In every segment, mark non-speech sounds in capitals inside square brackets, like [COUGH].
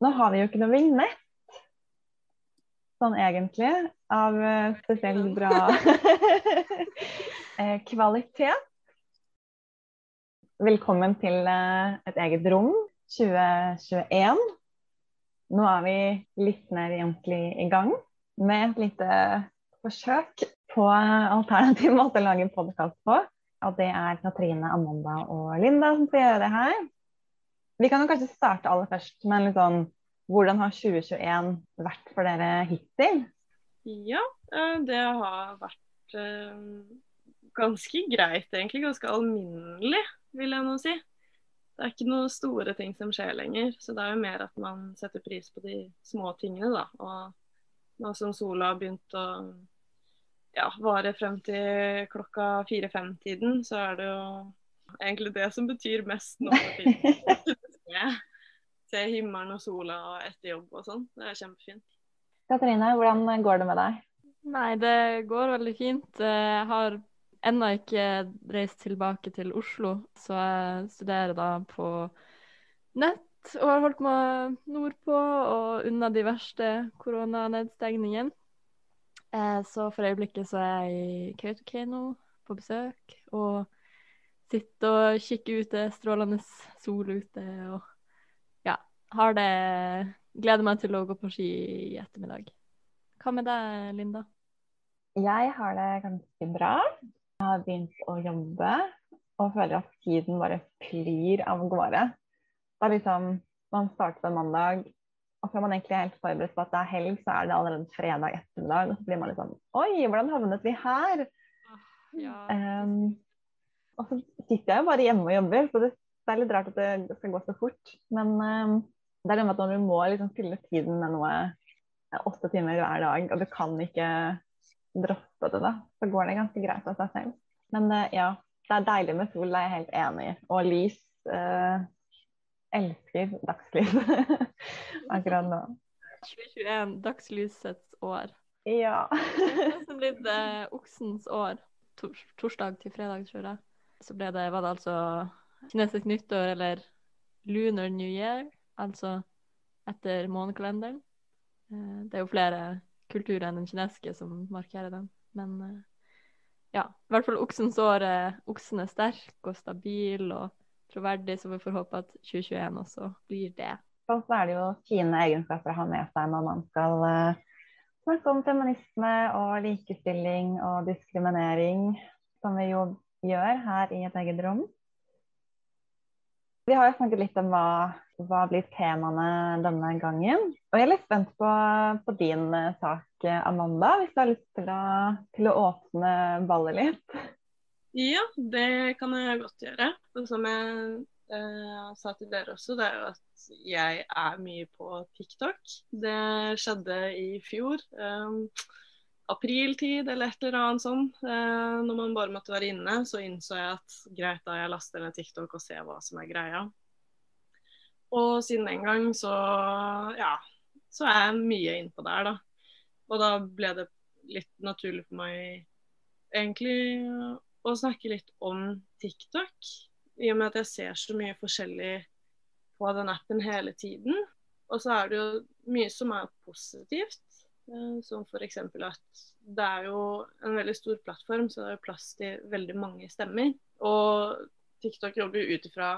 Nå har vi jo ikke noe vignett, sånn egentlig, av eh, spesielt bra [LAUGHS] eh, kvalitet. Velkommen til eh, et eget rom 2021. Nå er vi litt mer egentlig i gang med et lite forsøk på alternativ [LAUGHS] måte å lage podkast på. Og det er Katrine, Amanda og Linda som skal gjøre det her. Vi kan jo kanskje starte aller først med litt sånn Hvordan har 2021 vært for dere hittil? Ja, eh, det har vært eh, ganske greit, egentlig. Ganske alminnelig, vil jeg nå si. Det er ikke noen store ting som skjer lenger. Så det er jo mer at man setter pris på de små tingene, da. Og nå som sola har begynt å ja, vare frem til klokka fire-fem-tiden, så er det jo egentlig det som betyr mest nå [LAUGHS] for til himmelen og sola etter jobb og sånn. Det er kjempefint. Katrine, hvordan går det med deg? Nei, det går veldig fint. Jeg har ennå ikke reist tilbake til Oslo, så jeg studerer da på nett og har holdt meg nordpå og unna de verste koronanedstengningene. Eh, så for øyeblikket så er jeg i Kautokeino på besøk og sitter og kikke ut, det er strålende sol ute og har det Gleder meg til å gå på ski i ettermiddag. Hva med deg, Linda? Jeg har det ganske bra. Jeg har begynt å jobbe og føler at tiden bare flyr av gårde. Det er liksom Man starter på en mandag, og før man egentlig er helt forberedt på at det er helg, så er det allerede fredag ettermiddag. Og så blir man litt sånn Oi, hvordan havnet vi her? Ja. Um, og så sitter jeg jo bare hjemme og jobber, så det, det er litt rart at det skal gå så fort. Men um, det er det med at når du må liksom fylle tiden med noe åtte timer hver dag, og du kan ikke droppe det, da, så går det ganske greit av seg selv. Men uh, ja, det er deilig med sol, det er jeg helt enig i. Og lys. Uh, elsker dagslys [LAUGHS] akkurat nå. 2021, dagslysets år. Ja. det er nesten blitt uh, oksens år. Tor torsdag til fredag, tror jeg. Så ble det, var det altså kinesisk nyttår, eller lunar new year altså etter månekalenderen. Eh, det er jo flere kulturer enn den kinesiske som markerer den. Men eh, ja, i hvert fall oksens år oksen er sterk og stabil og troverdig, så vi får håpe at 2021 også blir det. Og så er det jo fine egenskaper å ha med seg når man skal snakke om feminisme og likestilling og diskriminering, som vi jo gjør her i et eget rom. Vi har jo snakket litt om hva, hva blir temaene denne gangen. Og jeg er litt spent på, på din eh, sak, Amanda, hvis du har lyst til å, til å åpne ballet litt? Ja, det kan jeg godt gjøre. Og som jeg eh, sa til dere også, det er jo at jeg er mye på TikTok. Det skjedde i fjor. Um, apriltid eller et eller annet sånt. Eh, når man bare måtte være inne, så innså jeg at greit, da jeg laster ned TikTok og ser hva som er greia. Og siden den gang så ja, så er jeg mye innpå der, da. Og da ble det litt naturlig for meg egentlig å snakke litt om TikTok. I og med at jeg ser så mye forskjellig på den appen hele tiden. Og så er det jo mye som er positivt. Eh, som f.eks. at det er jo en veldig stor plattform, så det er plass til veldig mange stemmer. Og TikTok jobber jo ut ifra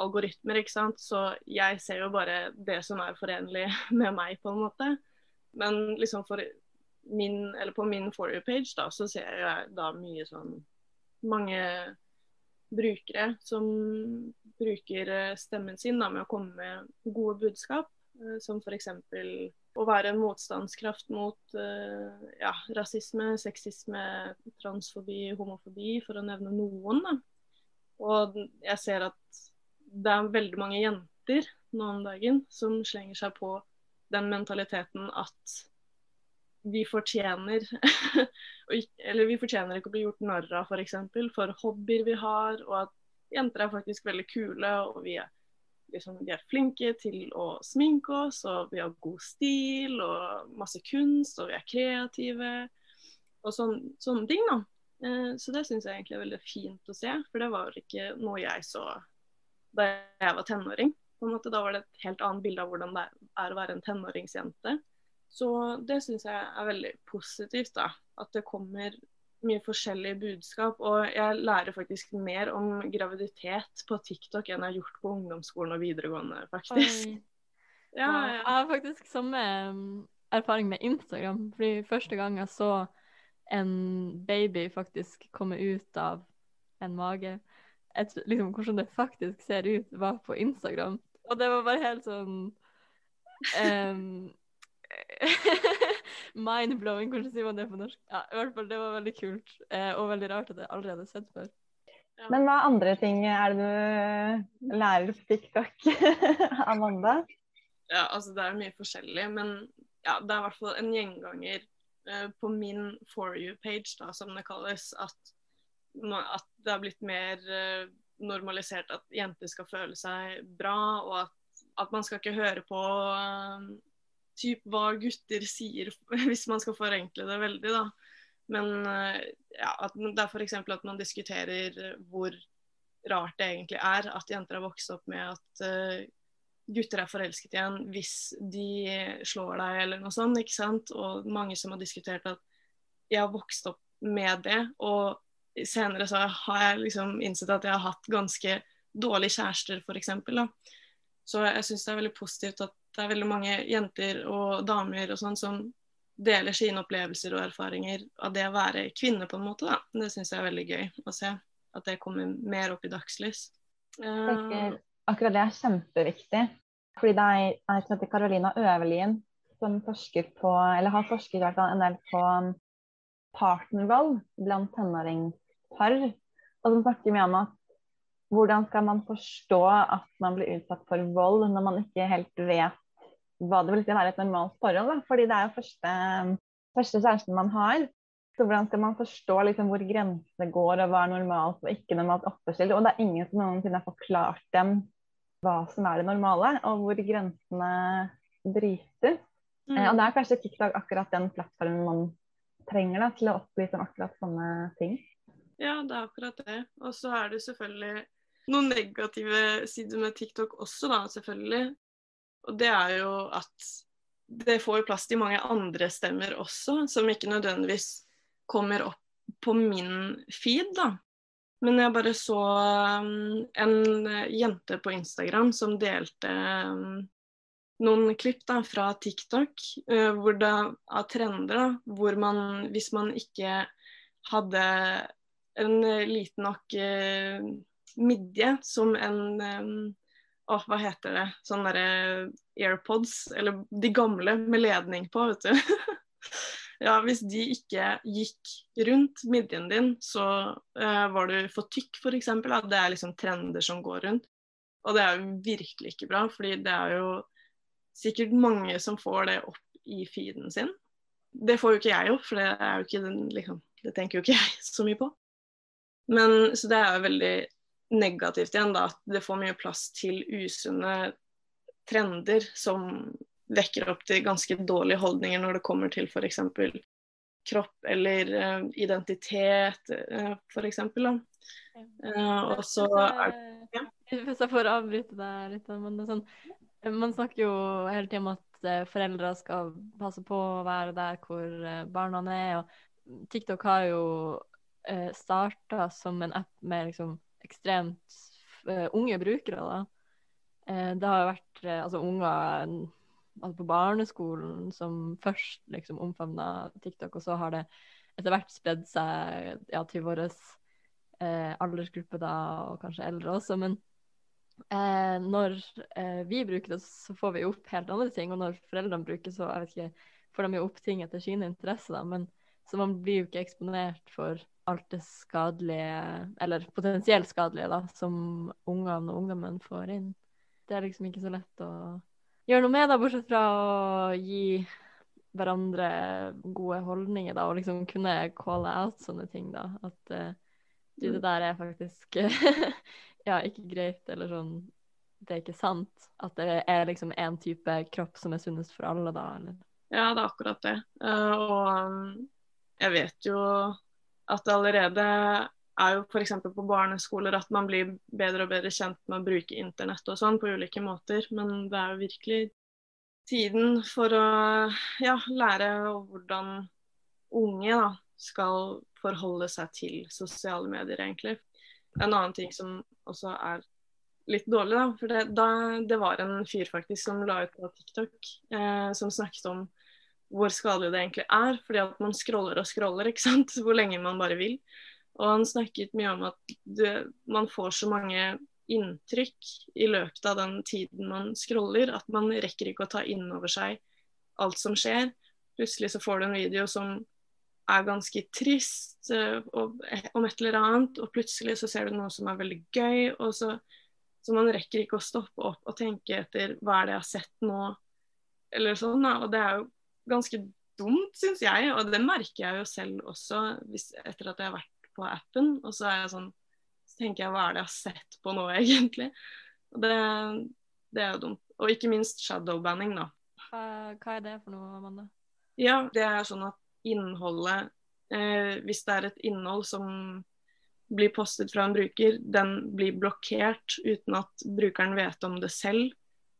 algoritmer, ikke sant. Så jeg ser jo bare det som er forenlig [LAUGHS] med meg, på en måte. Men liksom for min, eller på min For you-page, da, så ser jeg da mye sånn mange brukere som bruker eh, stemmen sin da, med å komme med gode budskap. Eh, som f.eks å være en motstandskraft mot uh, ja, rasisme, sexisme, transfobi, homofobi, for å nevne noen. Da. Og jeg ser at det er veldig mange jenter nå om dagen som slenger seg på den mentaliteten at vi fortjener [LAUGHS] Eller vi fortjener ikke å bli gjort narr av, f.eks. For, for hobbyer vi har, og at jenter er faktisk veldig kule, og vi er liksom, vi er flinke til å sminke oss, og vi har god stil og masse kunst, og vi er kreative. Og sån, sånne ting, da. Eh, så det syns jeg egentlig er veldig fint å se, for det var ikke noe jeg så da jeg var tenåring. på en måte. Da var det et helt annet bilde av hvordan det er å være en tenåringsjente. Så det syns jeg er veldig positivt, da. At det kommer mye forskjellige budskap. Og jeg lærer faktisk mer om graviditet på TikTok enn jeg har gjort på ungdomsskolen og videregående, faktisk. [LAUGHS] Ja, ja. Jeg har faktisk samme um, erfaring med Instagram. Fordi første gang jeg så en baby faktisk komme ut av en mage, et, liksom hvordan det faktisk ser ut, var på Instagram. Og det var bare helt sånn [LAUGHS] um, [LAUGHS] Mind-blowing, hvordan sier man det på norsk? Ja, i hvert fall, Det var veldig kult, eh, og veldig rart at jeg aldri hadde sett før. Ja. Men hva andre ting er det du lærer på TikTok, [LAUGHS] Amanda? Ja, altså Det er mye forskjellig, men ja, det er i hvert fall en gjenganger eh, på min For you-page, da, som det kalles, at, at det har blitt mer eh, normalisert at jenter skal føle seg bra, og at, at man skal ikke høre på uh, typ hva gutter sier, [LAUGHS] hvis man skal forenkle det veldig, da. Men uh, ja, at det er f.eks. at man diskuterer hvor rart det egentlig er at jenter har vokst opp med at uh, gutter er forelsket igjen hvis de slår deg eller noe sånt, ikke sant. Og mange som har diskutert at jeg har vokst opp med det, og senere så har jeg liksom innsett at jeg har hatt ganske dårlige kjærester, f.eks. Så jeg syns det er veldig positivt at det er veldig mange jenter og damer og sånn som deler sine opplevelser og erfaringer av det å være kvinne, på en måte. da. Det syns jeg er veldig gøy å se. At det kommer mer opp i dagslys. Uh, akkurat det er kjempeviktig. Fordi det er ei som heter Carolina Øverlien som forsker på, eller har forsket en del på partnervold blant tenåringspar. Og som snakker mye om at hvordan skal man forstå at man blir utsatt for vold når man ikke helt vet hva det vil si å være et normalt forhold? Da? Fordi det er jo første, første kjæresten man har. Så hvordan skal man forstå liksom, hvor grensene går, og hva er normalt og ikke normalt oppførsel? Og det er ingen som noensinne har forklart dem hva som er det normale, og hvor grensene brytes. Mm. Eh, og det er kanskje TikTok akkurat den plattformen man trenger da, til å opplyse om akkurat sånne ting. Ja, det er akkurat det. Og så er det selvfølgelig noen negative sider med TikTok også, da, selvfølgelig. Og det er jo at det får plass til mange andre stemmer også, som ikke nødvendigvis kommer opp på min feed, da. Men jeg bare så um, en jente på Instagram som delte um, noen klipp da, fra TikTok hvor det er trender da, hvor man, hvis man ikke hadde en liten nok midje som en um, hva heter det, sånne derre AirPods, eller de gamle med ledning på, vet du. [LAUGHS] ja, hvis de ikke gikk rundt midjen din, så uh, var du for tykk, f.eks. Det er liksom trender som går rundt. Og det er jo virkelig ikke bra, fordi det er jo sikkert mange som får det opp i feeden sin. Det får jo ikke jeg opp, for det den, liksom, det tenker jo ikke [LAUGHS] jeg så mye på. Men så det er jo veldig negativt igjen, da, at det får mye plass til usunne trender som vekker opp til ganske dårlige holdninger når det kommer til f.eks. kropp eller uh, identitet, uh, f.eks. Uh, og så er ja. Hvis jeg får avbryte deg litt, men sånn, man snakker jo hele tiden om at eh, foreldre skal passe på å være der hvor barna er. og TikTok har jo eh, starta som en app med liksom ekstremt uh, unge brukere. da. Uh, det har vært uh, altså unger altså på barneskolen som først liksom omfavna TikTok, og så har det etter hvert spredd seg ja, til vår aldersgruppe da, og kanskje eldre også. Men når vi bruker det, så får vi opp helt andre ting. Og når foreldrene bruker, så jeg vet ikke, får de jo opp ting etter sine interesser. da, men så man blir jo ikke eksponert for alt det skadelige, eller potensielt skadelige, da, som ungene og ungdommen får inn. Det er liksom ikke så lett å gjøre noe med, da, bortsett fra å gi hverandre gode holdninger, da, og liksom kunne calle out sånne ting, da. At uh, du, det der er faktisk [LAUGHS] ja, ikke greit, eller sånn Det er ikke sant. At det er liksom én type kropp som er sunnest for alle, da, eller? Ja, det er akkurat det. Uh, og jeg vet jo at det allerede er jo f.eks. på barneskoler at man blir bedre og bedre kjent med å bruke internett og sånn på ulike måter. Men det er jo virkelig tiden for å ja, lære hvordan unge da, skal forholde seg til sosiale medier, egentlig. En annen ting som også er litt dårlig, da. For det, da, det var en fyr faktisk som la ut på TikTok eh, som snakket om hvor skadelig det egentlig er. Fordi at man scroller og scroller, ikke sant. [LAUGHS] Hvor lenge man bare vil. Og han snakket mye om at det, man får så mange inntrykk i løpet av den tiden man scroller, at man rekker ikke å ta inn over seg alt som skjer. Plutselig så får du en video som er ganske trist og, om et eller annet, og plutselig så ser du noe som er veldig gøy. og så så man rekker ikke å stoppe opp og tenke etter hva er det jeg har sett nå, eller sånn. Og det er jo ganske dumt, syns jeg, og det merker jeg jo selv også hvis, etter at jeg har vært på appen. Og så er jeg sånn Så tenker jeg hva er det jeg har sett på nå, [LAUGHS] egentlig? Og det, det er jo dumt. Og ikke minst shadowbanning, da. Hva er det for noe, Amanda? Ja, det er sånn at innholdet eh, Hvis det er et innhold som blir postet fra en bruker, den blir blokkert uten at brukeren vet om det selv.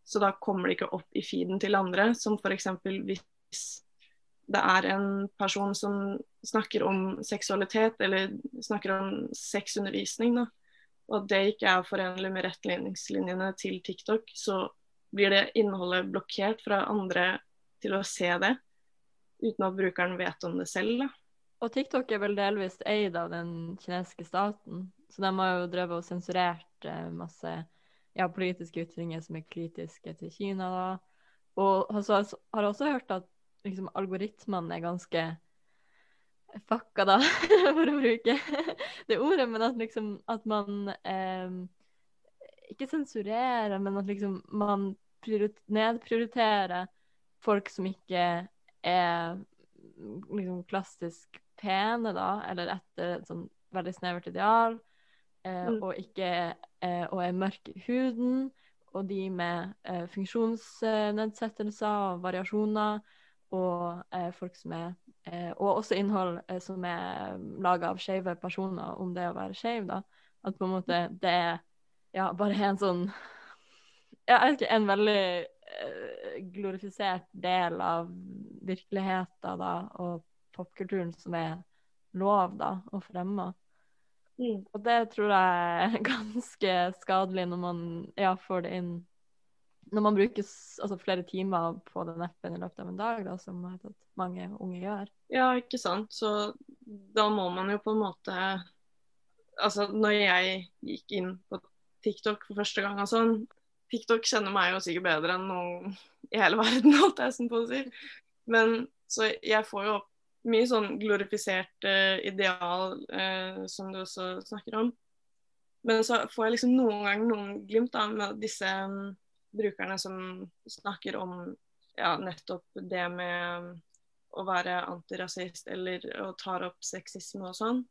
Så da kommer det ikke opp i feeden til andre, som f.eks. hvis det er en person som snakker om seksualitet, eller snakker om sexundervisning, da, og det ikke er forenlig med retningslinjene til TikTok, så blir det innholdet blokkert fra andre til å se det, uten at brukeren vet om det selv. da. Og TikTok er vel delvis eid av den kinesiske staten, så de har jo drevet og sensurert eh, masse ja, politiske ytringer som er kritiske til Kina. da. Og så har jeg også hørt at liksom, algoritmene er ganske fucka, da, [LAUGHS] for å bruke det ordet, men at liksom at man eh, ikke sensurerer, men at liksom man nedprioriterer folk som ikke er liksom klassisk pene, da, eller etter et sånn veldig snevert ideal, eh, mm. og ikke eh, og er mørk i huden, og de med eh, funksjonsnedsettelser og variasjoner, og eh, folk som er eh, Og også innhold eh, som er laga av skeive personer om det å være skeiv, da. At på en måte det er ja, bare en sånn jeg vet ikke, en veldig glorifisert del av virkeligheten da, og popkulturen som er lov da, å fremme. Mm. Og det tror jeg er [LAUGHS] ganske skadelig når man ja, får det inn Når man bruker altså, flere timer på den appen i løpet av en dag, da, som mange unge gjør. Ja, ikke sant. Så da må man jo på en måte Altså, når jeg gikk inn på TikTok for første gang og sånn TikTok kjenner meg jo sikkert bedre enn noen i hele verden, [LAUGHS] holdt jeg på å si. Men så jeg får jo opp mye sånn glorifisert uh, ideal uh, som du også snakker om. Men så får jeg liksom noen ganger noen glimt av med disse um, brukerne som snakker om ja, nettopp det med å være antirasist eller å ta opp sexisme og sånn.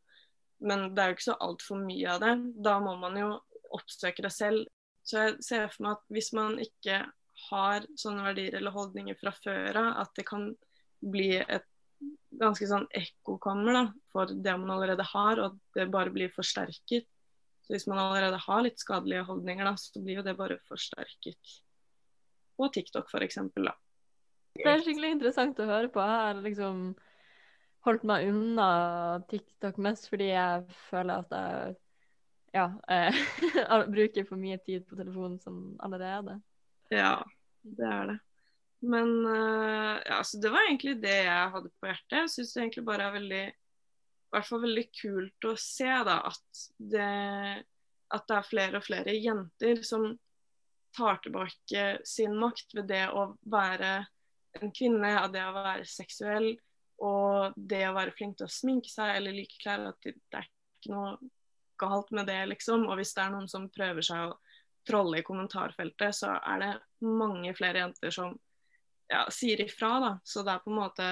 Men det er jo ikke så altfor mye av det. Da må man jo oppsøke det selv. Så jeg ser for meg at hvis man ikke har sånne verdier eller holdninger fra før av, at det kan bli et ganske sånn ekkokammer da, for det man allerede har, og at det bare blir forsterket. Så hvis man allerede har litt skadelige holdninger, da, så blir jo det bare forsterket. På TikTok f.eks. da. Det er skikkelig interessant å høre på. Jeg har liksom holdt meg unna TikTok mest fordi jeg føler at jeg ja, eh, [LAUGHS] bruker for mye tid på telefonen som allerede. Ja, det er det. Men uh, ja, så det var egentlig det jeg hadde på hjertet. Jeg syns egentlig bare er veldig hvert fall veldig kult å se da, at det, at det er flere og flere jenter som tar tilbake sin makt ved det å være en kvinne, av det å være seksuell og det å være flink til å sminke seg eller like klær. At det, det er ikke noe galt med det, liksom. Og hvis det er noen som prøver seg å trolle i kommentarfeltet, så er det mange flere jenter som ja, sier ifra. da, Så det er på en måte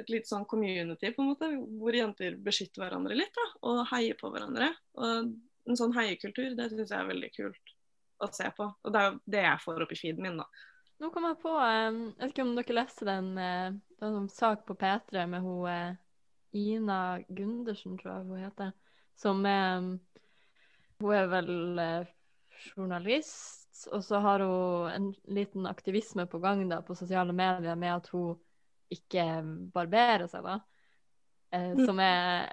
et litt sånn community på en måte, hvor jenter beskytter hverandre litt da, og heier på hverandre. Og En sånn heiekultur det syns jeg er veldig kult å se på. Og det er jo det jeg får opp i feeden min. da. Nå kom jeg på, Jeg vet ikke om dere leste den, eh, det var en sak på P3 med hun eh, Ina Gundersen, tror jeg hun heter, som er Hun er vel eh, journalist, og så har hun en liten aktivisme på gang da, på sosiale medier med at hun ikke barberer seg, da. Eh, Mm. som er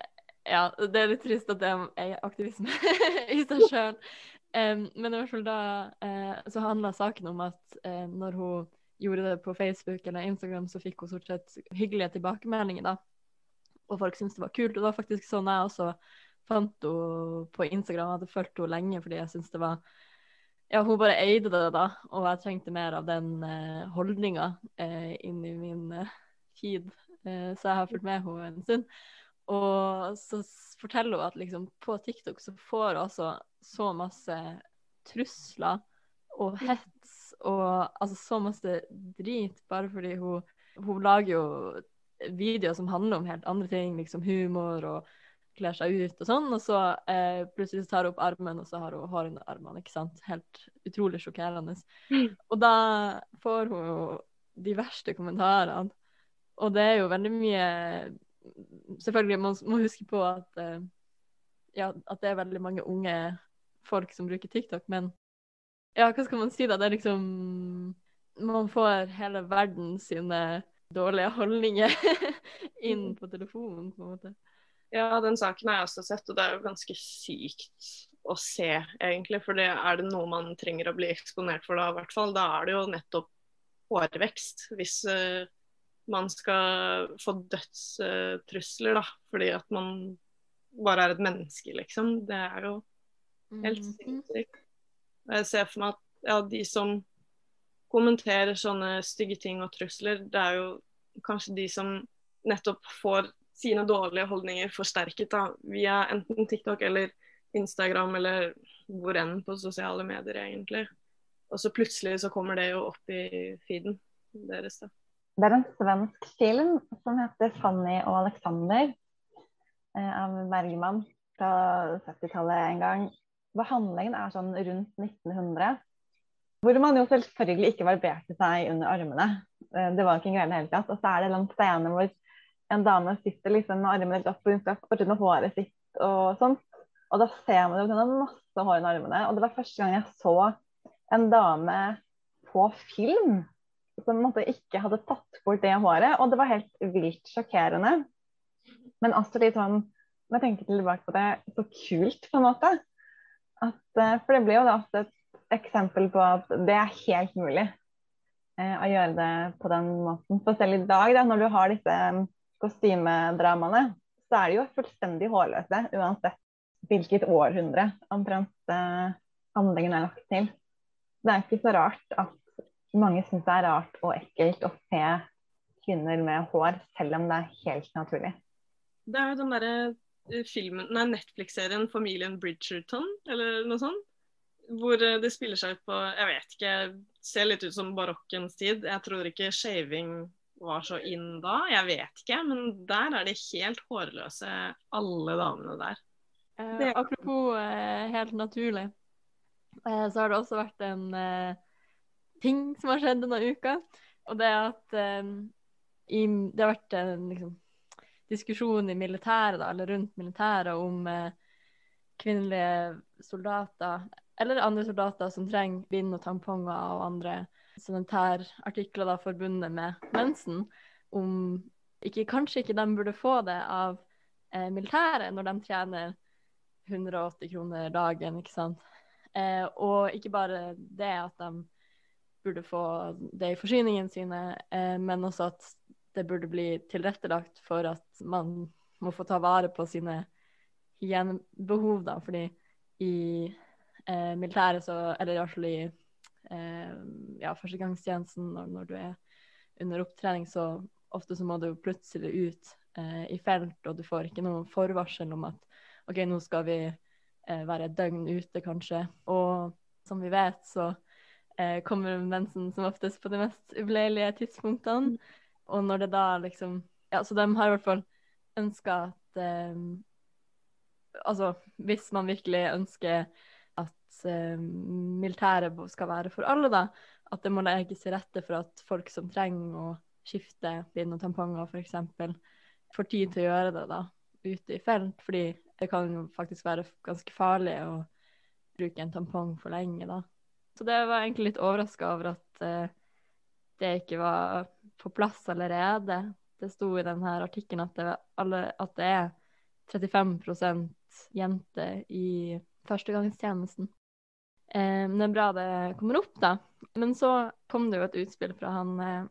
Ja, det er litt trist at det er aktivisme [LAUGHS] i seg sjøl. men i hvert fall da eh, så handla saken om at eh, når hun gjorde det på Facebook eller Instagram, så fikk hun stort sett hyggelige tilbakemeldinger, da. Og folk syntes det var kult. Og det var faktisk sånn jeg også fant henne på Instagram. Jeg hadde fulgt henne lenge fordi jeg syntes det var Ja, hun bare eide det, da. Og jeg trengte mer av den eh, holdninga eh, inn i min eh, feed. Eh, så jeg har fulgt med henne en stund. Og så forteller hun at liksom på TikTok så får hun altså så masse trusler og hets og altså så masse drit bare fordi hun, hun lager jo videoer som handler om helt andre ting, liksom humor og kler seg ut og sånn, og så eh, plutselig tar hun opp armen, og så har hun hår under armene, ikke sant. Helt utrolig sjokkerende. Og da får hun jo de verste kommentarene. Og det er jo veldig mye Selvfølgelig, man må huske på at, eh, ja, at det er veldig mange unge folk som bruker TikTok, men ja, hva skal man si da? Det er liksom Man får hele verden sine dårlige holdninger [LAUGHS] inn på telefonen, på en måte. Ja, den saken har jeg også sett, og det er jo ganske sykt å se, egentlig. For det er det noe man trenger å bli eksponert for da, i hvert fall. Da er det jo nettopp hårvekst. Hvis eh, man skal få dødstrusler, da, fordi at man bare er et menneske, liksom. Det er jo helt Mhm. sinnssykt. Jeg ser for meg at ja, de som kommenterer sånne stygge ting og trusler, det er jo kanskje de som nettopp får sine dårlige holdninger forsterket da, via enten TikTok eller Instagram eller hvor enn på sosiale medier, egentlig. Og så plutselig så kommer det jo opp i feeden deres, da. Det er en svensk film som heter 'Fanny og Alexander' eh, av Bergman fra 70-tallet en gang. Behandlingen er sånn rundt 1900. Hvor man jo selvfølgelig ikke barberte seg under armene. Eh, Det var ikke en greie i det hele tatt. Og så er det en scene hvor en dame sitter liksom med armene litt opp, og hun skal ordne håret sitt og sånt. Og da ser man jo hun har masse hår under armene. Og det var første gang jeg så en dame på film på en måte ikke hadde tatt bort det håret. Og det var helt vilt sjokkerende. Men også litt sånn, når jeg tenker tilbake på det, så kult på en måte. At, eh, for det blir jo da ofte et eksempel på at det er helt mulig eh, å gjøre det på den måten. For selv i dag, da, når du har disse eh, kostymedramaene, så er de jo fullstendig hårløse uansett hvilket århundre omtrent eh, handlingen er lagt til. Det er ikke så rart at mange syns det er rart og ekkelt å se kvinner med hår, selv om det er helt naturlig. Det er jo den derre eh, filmen, nei, Netflix-serien 'Familien Bridgerton', eller noe sånt. Hvor eh, det spiller seg ut på Jeg vet ikke, ser litt ut som barokkens tid. Jeg tror ikke shaving var så inn da. Jeg vet ikke. Men der er de helt hårløse, alle damene der. Eh, apropos eh, helt naturlig, eh, så har det også vært en eh, ting som har skjedd denne uka. Og det er at eh, i, det har vært en liksom, diskusjon i militæret, da, eller rundt militæret, om eh, kvinnelige soldater, eller andre soldater som trenger bind og tamponger og andre sanitærartikler da, forbundet med mensen, om ikke, kanskje ikke de burde få det av eh, militæret når de tjener 180 kroner dagen, ikke sant. Eh, og ikke bare det at de burde få det i forsyningene sine, eh, men også at det burde bli tilrettelagt for at man må få ta vare på sine hygienebehov, da, fordi i eh, militæret så Eller i hvert fall i eh, ja, førstegangstjenesten når, når du er under opptrening, så ofte så må du plutselig ut eh, i felt, og du får ikke noe forvarsel om at OK, nå skal vi eh, være et døgn ute, kanskje. Og som vi vet, så eh, kommer mensen som oftest på de mest ubeleilige tidspunktene. Og når det da liksom Ja, så de har i hvert fall ønska at eh, Altså, hvis man virkelig ønsker at eh, militæret skal være for alle, da, at det må legges til rette for at folk som trenger å skifte bind og tamponger, f.eks., får tid til å gjøre det, da, ute i felt, fordi det kan jo faktisk være ganske farlig å bruke en tampong for lenge, da. Så det var egentlig litt overraska over at uh, det ikke var på plass allerede. Det sto i denne artikkelen at, at, det er 35% jenter i førstegangstjenesten. Men det er bra det kommer opp, da. Men så kom det jo et utspill fra han eh,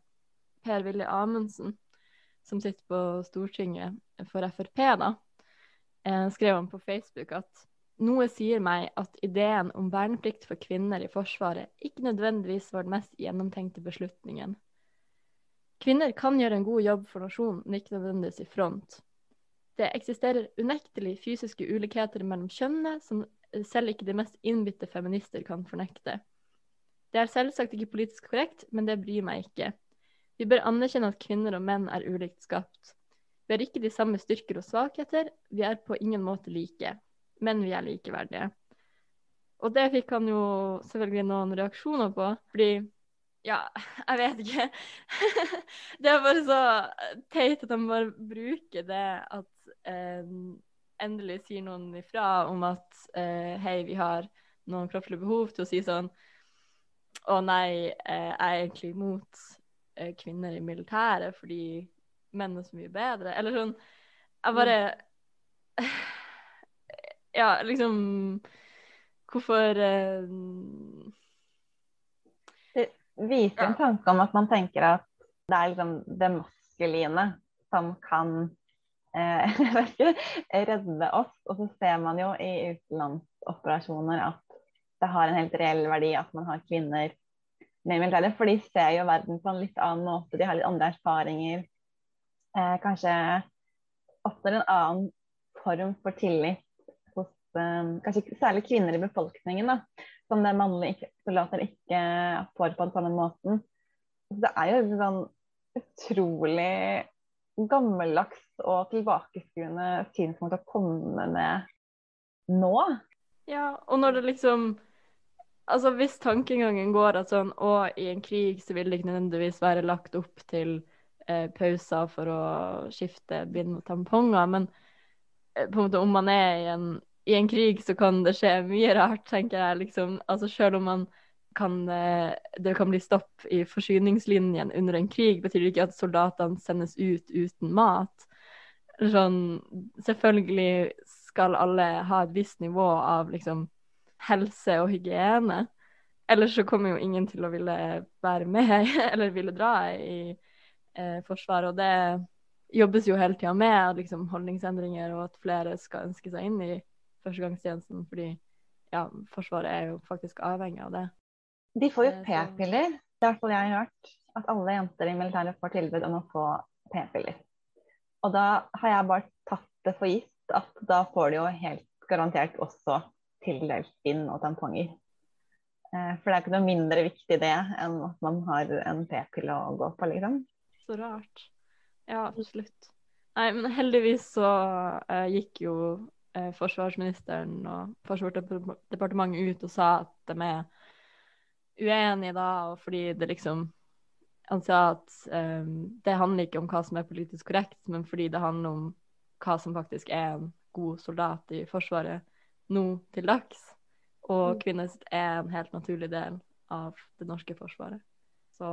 Per-Willy Amundsen, som sitter på Stortinget for Frp, da. Eh, skrev han på Facebook at noe sier meg at ideen om verneplikt for kvinner i Forsvaret ikke nødvendigvis var den mest gjennomtenkte beslutningen. Kvinner kan gjøre en god jobb for nasjonen, men ikke nødvendigvis i front. Det eksisterer unektelig fysiske ulikheter mellom kjønnene som selv ikke de mest innbitte feminister kan fornekte. Det er selvsagt ikke politisk korrekt, men det bryr meg ikke. Vi bør anerkjenne at kvinner og menn er ulikt skapt. Vi har ikke de samme styrker og svakheter, vi er på ingen måte like, men vi er likeverdige. Og det fikk han jo selvfølgelig noen reaksjoner på, fordi ja, [LAUGHS] jeg vet ikke. [LAUGHS] det er bare så teit at de bare bruker det at eh, endelig sier noen ifra om at eh, hei, vi har noen kroppslige behov, til å si sånn å nei, eh, jeg er egentlig imot eh, kvinner i militæret fordi menn er så mye bedre. Eller sånn Jeg bare Ja, liksom Hvorfor eh, viser en tanke om at man tenker at det er liksom det maskuline som kan eh, [LAUGHS] redde oss. Og så ser man jo i utenlandsoperasjoner at det har en helt reell verdi at man har kvinner med i militæret. For de ser jo verden på en litt annen måte, de har litt andre erfaringer. Eh, kanskje oppnår en annen form for tillit kanskje særlig kvinner i befolkningen. da som det mannlige soldater ikke får på den samme måten. Det er jo sånn utrolig gammeldags og tilbakeskuende synspunkt å komme med nå. Ja, og når det liksom Altså hvis tankegangen går at sånn å, i en krig så vil det ikke nødvendigvis være lagt opp til eh, pauser for å skifte bind og tamponger, men eh, på en måte om man er i en i en krig så kan det skje mye rart, tenker jeg. liksom. Altså Selv om man kan, eh, det kan bli stopp i forsyningslinjen under en krig, betyr det ikke at soldatene sendes ut uten mat. Sånn, selvfølgelig skal alle ha et visst nivå av liksom, helse og hygiene. Ellers så kommer jo ingen til å ville være med [LAUGHS] eller ville dra i eh, Forsvaret. Og det jobbes jo hele tida med liksom, holdningsendringer og at flere skal ønske seg inn i førstegangstjenesten, fordi ja, Forsvaret er jo faktisk avhengig av det. De får jo eh, p-piller. Det er i hvert fall jeg har hørt. At alle jenter i militæret får tilbud om å få p-piller. Og da har jeg bare tatt det for gitt at da får de jo helt garantert også tildelt bind og tamponger. Eh, for det er ikke noe mindre viktig det enn at man har en p-pille å gå på, liksom. Så rart. Ja, absolutt. Nei, men heldigvis så uh, gikk jo eh, forsvarsministeren og Forsvarsdepartementet ut og sa at de er uenige da, og fordi det liksom Han sa at eh, det handler ikke om hva som er politisk korrekt, men fordi det handler om hva som faktisk er en god soldat i Forsvaret nå til dags. Og mm. kvinner er en helt naturlig del av det norske forsvaret. Så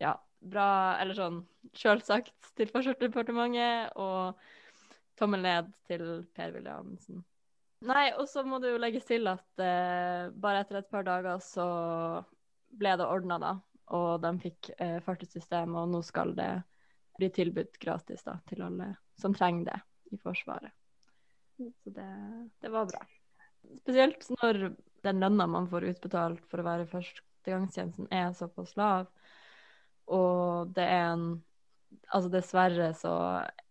ja, bra Eller sånn selvsagt til Forsvarsdepartementet og Tommel ned til Per Williamsen. Nei, og så må det jo legges til at eh, bare etter et par dager så ble det ordna, da. Og de fikk eh, fartssystem, og nå skal det bli tilbudt gratis da, til alle som trenger det i Forsvaret. Så det, det var bra. Spesielt når den lønna man får utbetalt for å være førstegangstjenesten er såpass lav, og det er en altså dessverre så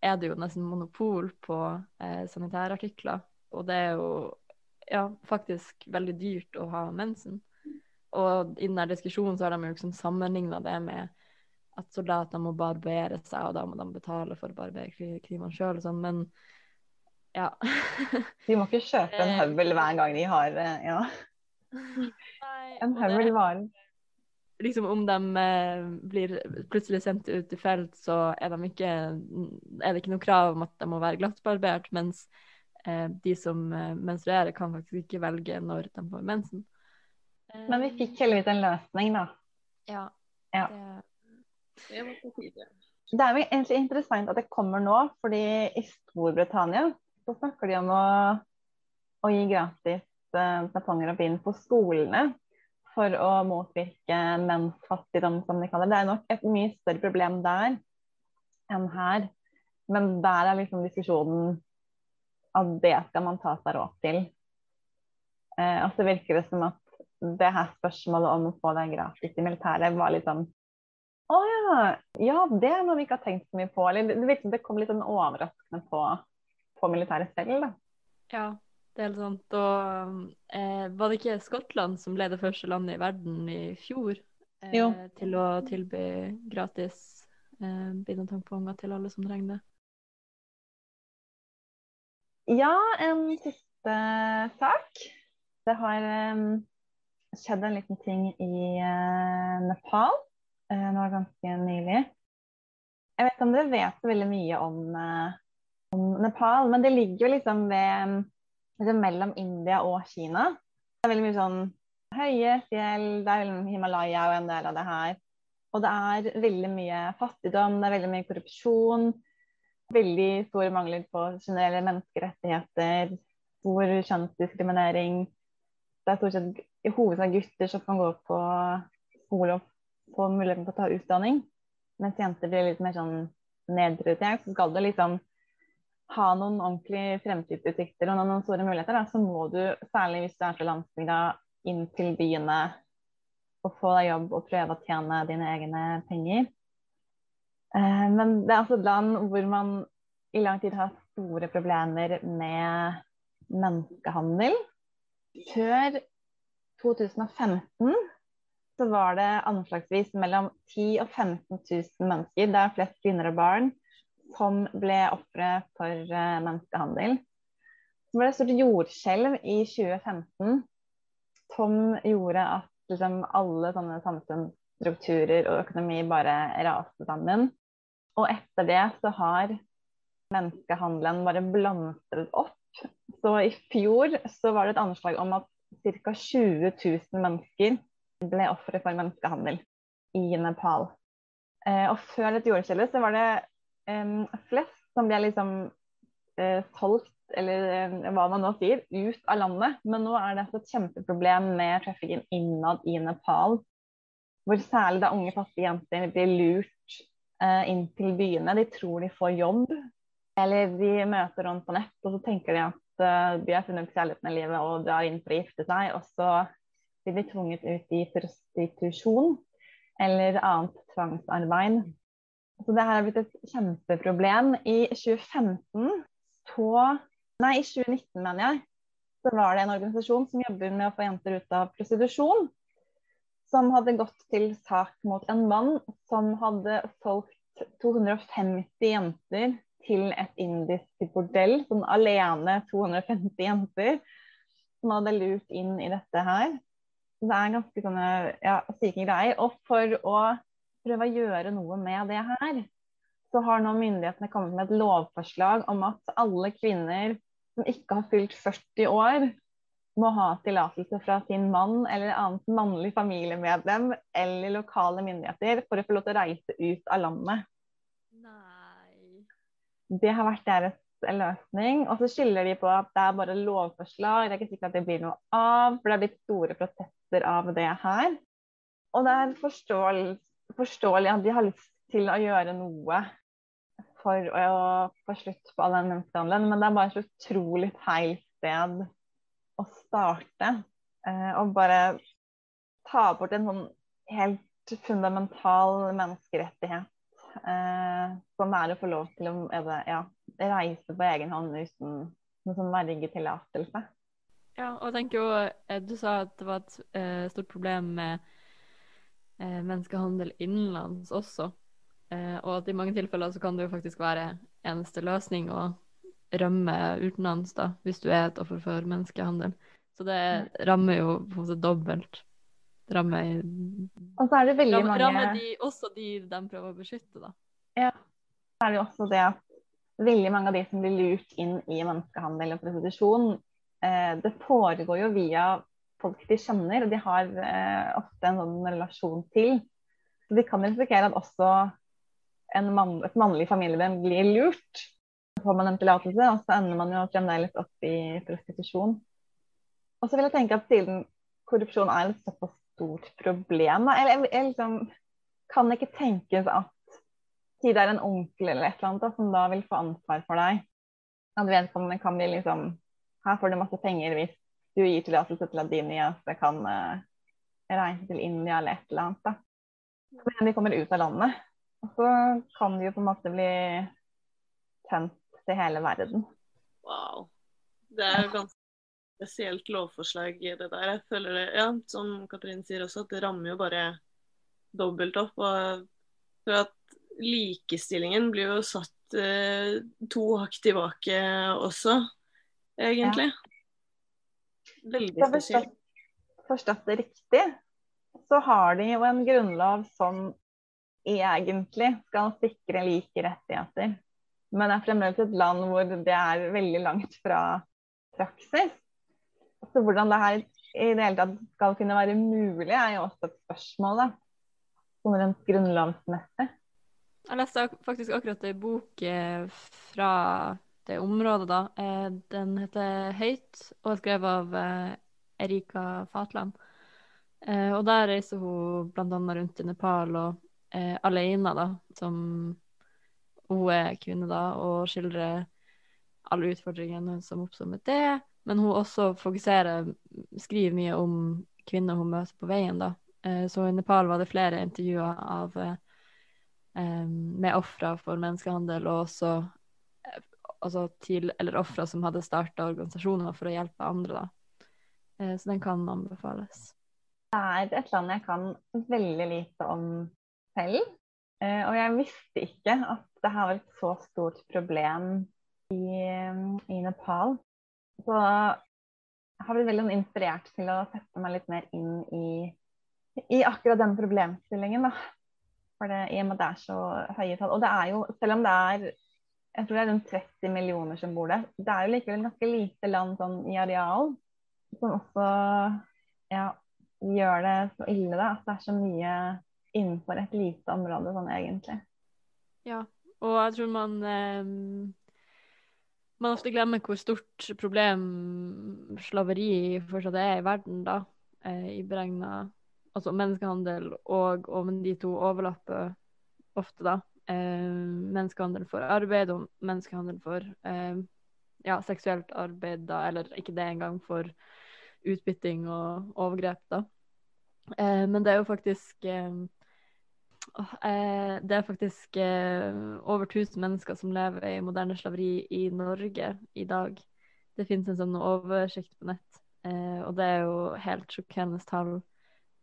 er det jo nesten monopol på eh, sanitærartikler. Og det er jo ja, faktisk veldig dyrt å ha mensen. Og i denne diskusjonen så har de jo liksom sammenligna det med at soldater må barbere seg, og da må de betale for å barbere knivene sjøl og sånn, men ja. [LAUGHS] de må ikke kjøpe en høvel hver gang de har eh, ja. [LAUGHS] En høvel varer. Liksom om de eh, blir plutselig sendt ut i felt, så er, de ikke, er det ikke noe krav om at de må være glattbarbert, mens eh, de som eh, menstruerer, kan faktisk ikke velge når de får mensen. Men vi fikk heldigvis en løsning, da. Ja. Ja. Det, er jo egentlig interessant at det kommer nå, fordi i Storbritannia så snakker de om å, å gi gratis eh, tamponger og bind på skolene for å motvirke mensfattigdom, som de kaller det. Det er nok et mye større problem der enn her. Men der er liksom diskusjonen at det skal man ta seg råd til. Eh, og så virker det som at det her spørsmålet om å få det gratis i militæret var litt sånn å ja, ja, det er noe vi ikke har tenkt så mye på. Eller det virker som det kom litt sånn overraskende på, på militæret selv, da. ja, det er helt sant. Og eh, var det ikke Skottland som ble det første landet i verden i fjor eh, til å tilby gratis eh, bind og tamponger til alle som trenger det? Ja, en siste sak. Det har um, skjedd en liten ting i uh, Nepal uh, nå ganske nylig. Jeg vet ikke om dere vet så veldig mye om, uh, om Nepal, men det ligger jo liksom ved liksom mellom India og Kina. Det er veldig mye sånn høye fjell, det er veldig Himalaya og en del av det her. Og det er veldig mye fattigdom, det er veldig mye korrupsjon. Veldig store mangler på generelle menneskerettigheter, stor kjønnsdiskriminering. Det er stort sett i hovedsak gutter som kan gå på skole og få muligheten til å ta utdanning. Mens jenter blir litt mer sånn nedprioritert. Så skal det liksom ha noen ordentlige fremtidsutsikter og noen store muligheter, da, så må du, særlig hvis du er fra landsbygda, inn til byene og få deg jobb og prøve å tjene dine egne penger. Eh, men det er altså et land hvor man i lang tid har store problemer med menneskehandel. Før 2015 så var det anslagsvis mellom 10 og 15 000 mennesker, det er flest kvinner og barn, som ble ofre for uh, menneskehandel. Så ble det et stort jordskjelv i 2015 som gjorde at liksom, alle sånne samfunnsstrukturer og økonomi bare raste sammen. Og etter det så har menneskehandelen bare blomstret opp. Så i fjor så var det et anslag om at ca. 20 000 mennesker ble ofre for menneskehandel i Nepal. Eh, og før dette jordskjelvet så var det em, flest som blir liksom uh, solgt, eller uh, hva man nå sier, ut av landet. Men nå er det altså et kjempeproblem med trafikken innad i Nepal. Hvor særlig da unge fattige jenter blir lurt uh, inn til byene. De tror de får jobb, eller de møter noen på nett, og så tenker de at uh, de har funnet kjærligheten i livet og drar inn for å gifte seg. Og så blir de tvunget ut i prostitusjon eller annet tvangsarbeid. Så det her har blitt et kjempeproblem. I 2015 så Nei, i 2019, mener jeg, så var det en organisasjon som jobber med å få jenter ut av prostitusjon, som hadde gått til sak mot en mann som hadde solgt 250 jenter til et indisk bordell. Sånn alene 250 jenter som hadde lurt inn i dette her. Det er ganske sånne ja, syke greier. Og for å prøve å gjøre noe med det her, så har nå myndighetene kommet med et lovforslag om at alle kvinner som ikke har fylt 40 år, må ha tillatelse fra sin mann eller annet mannlig familiemedlem eller lokale myndigheter for å få lov til å reise ut av landet. Nei. Det har vært deres løsning. Og så skylder de på at det er bare lovforslag, det er ikke sikkert at det blir noe av, for det er blitt store protester av det her. Og det er forståelig, forståelig at de har lyst til å gjøre noe for å få slutt på all den menneskehandelen, men det er bare så utrolig feil sted å starte. Eh, og bare ta bort en sånn helt fundamental menneskerettighet. Eh, som er å få lov til å det, ja, reise på egen hånd uten noen sånn vergetillatelse. Ja, og jeg tenker jo Du sa at det var et eh, stort problem med eh, menneskehandel innenlands også. Eh, og at i mange tilfeller så kan det jo faktisk være eneste løsning å rømme utenlands, da, hvis du er et offer for menneskehandel. Så det rammer jo på en måte dobbelt. rammer, Og så er det veldig rammer, mange rammer de, også de de prøver å beskytte, da. Ja. så er det jo også det at veldig mange av de som blir lurt inn i menneskehandel og prostitusjon, eh, det foregår jo via folk de kjenner, og de har eh, ofte en sånn relasjon til. Så de kan risikere at også en mann, et mannlig familiemedlem blir lurt. Så får man en tillatelse, og så ender man jo fremdeles opp i prostitusjon. Og så vil jeg tenke at siden korrupsjon er et såpass stort problem, eller jeg, jeg liksom kan ikke tenkes at si det er en onkel eller et eller annet da, som da vil få ansvar for deg, at vedkommende kan bli liksom Her får du masse penger hvis du gir tillatelse til at din niese kan uh, reise til India eller et eller annet. da. Så når de kommer ut av landet, og så kan de jo på en måte bli sendt til hele verden. Wow. Det er jo ganske spesielt lovforslag, det der. Jeg føler det, ja, som Katrin sier også, at det rammer jo bare dobbelt opp. Og for at likestillingen blir jo satt eh, to hakk tilbake også, egentlig. Veldig spesielt. forstått det riktig, så har de jo en grunnlov som egentlig skal sikre like rettigheter. Men det er fremdeles et land hvor det er veldig langt fra praksis. Så hvordan det her i det hele tatt skal kunne være mulig, er jo også et spørsmål. da. Sånn rent grunnlovsmessig. Jeg leste faktisk akkurat ei bok eh, fra det området, da. Eh, den heter 'Høyt' og er skrevet av eh, Erika Fatland. Eh, og der reiser hun bl.a. rundt i Nepal og alene, da, som hun er kvinne, da, og skildrer alle utfordringene som oppstår med det. Men hun også fokuserer, skriver mye om kvinner hun møter på veien, da. Så i Nepal var det flere intervjuer av med ofre for menneskehandel, og også altså til, eller ofre som hadde starta organisasjoner for å hjelpe andre. Da. Eh, så den kan anbefales. Det er et land jeg kan veldig lite om selv. Eh, og jeg visste ikke at det her var et så stort problem i, i Nepal. Så jeg har blitt veldig inspirert til å sette meg litt mer inn i, i akkurat den problemstillingen. da. For det, I og med at det er så høye tall. Og det er jo, selv om det er jeg tror det er rundt 30 millioner som bor der, det er jo likevel et ganske lite land sånn i areal. Som også ja, gjør det så ille, da. At det er så mye innenfor et lite område sånn egentlig. Ja, og jeg tror man eh, man ofte glemmer hvor stort problem slaveri fortsatt er i verden, da. Eh, I beregna Altså menneskehandel og, og de to overlapper ofte, da. Eh, menneskehandel for arbeid og menneskehandel for eh, ja, seksuelt arbeid, da, eller ikke det engang, for utbytting og overgrep, da. Eh, men det er jo faktisk Det er faktisk over 1000 mennesker som lever i moderne slaveri i Norge i dag. Det finnes en sånn oversikt på nett, og det er jo helt sjokkerende tall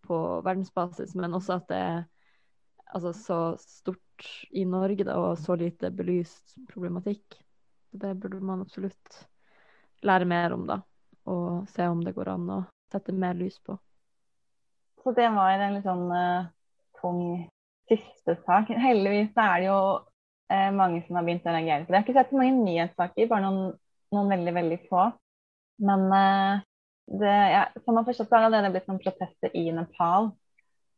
på verdensbasis, men også at det er altså, så stort i Norge da, og så lite belyst problematikk. Det burde man absolutt lære mer om, da, og se om det går an å sette mer lys på. Så det var en litt sånn uh, tung siste sak. Heldigvis er det jo uh, mange som har begynt å reagere på det. Jeg har ikke sett så mange nyhetssaker, bare noen, noen veldig, veldig få. Men uh, det, ja, som man forstått, så har det allerede blitt noen protester i Nepal.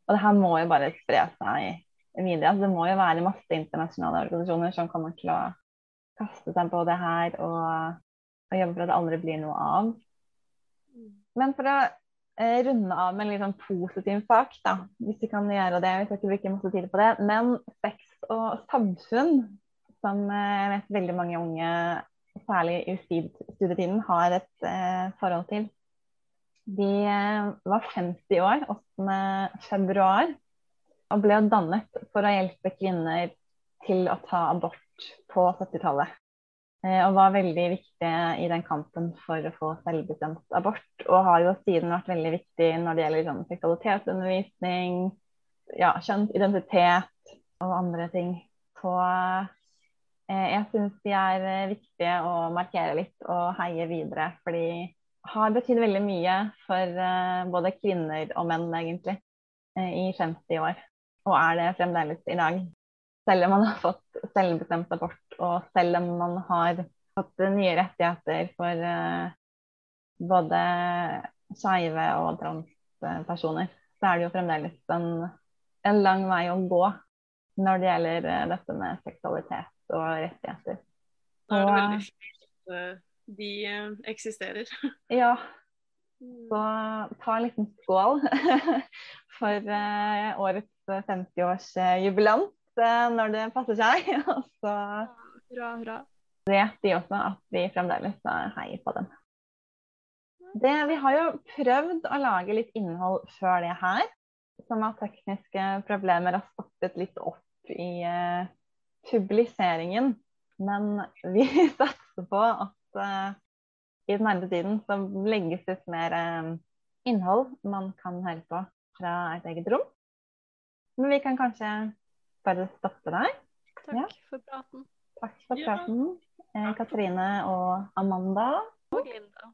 Og det her må jo bare spre seg videre. Altså, det må jo være masse internasjonale organisasjoner som kommer til å kaste seg på det her og, og jobbe for at det aldri blir noe av. Men for å eh, runde av med en litt sånn positiv sak, da, hvis vi kan gjøre det. Vi skal ikke bruke masse tid på det. Men sex og samfunn, som eh, jeg vet veldig mange unge, særlig i studietiden, har et eh, forhold til. De eh, var 50 år 8. februar og ble dannet for å hjelpe kvinner til å ta abort på 70-tallet. Eh, og var veldig viktig i den kampen for å få selvbestemt abort. Og har jo siden vært veldig viktig når det gjelder sånn, seksualitetsundervisning, ja, kjønnsidentitet og andre ting. Så eh, jeg syns de er eh, viktige å markere litt og heie videre. Fordi har betydd veldig mye for både kvinner og menn, egentlig, uh, i 50 år. Og er det fremdeles i dag. Selv om man har fått selvbestemt abort, og selv om man har fått nye rettigheter for uh, både skeive og transpersoner, så er det jo fremdeles en, en lang vei å gå når det gjelder dette med seksualitet og rettigheter. Da er det veldig fint at de eksisterer. [LAUGHS] Ja. Så ta en liten skål [LAUGHS] for uh, årets 50-årsjubilant uh, når det passer seg. [LAUGHS] Og så hurra, hurra. vet de også at vi fremdeles heier på dem. Det, vi har jo prøvd å lage litt innhold før det her, som av tekniske problemer har stoppet litt opp i uh, publiseringen. Men vi [LAUGHS] satser på at uh, i den nærmeste tiden så legges ut mer uh, innhold man kan høre på fra et eget rom. Men vi kan kanskje bare stoppe der. Takk Ja. for praten. Takk for praten, ja. Katrine og Amanda. Og Linda.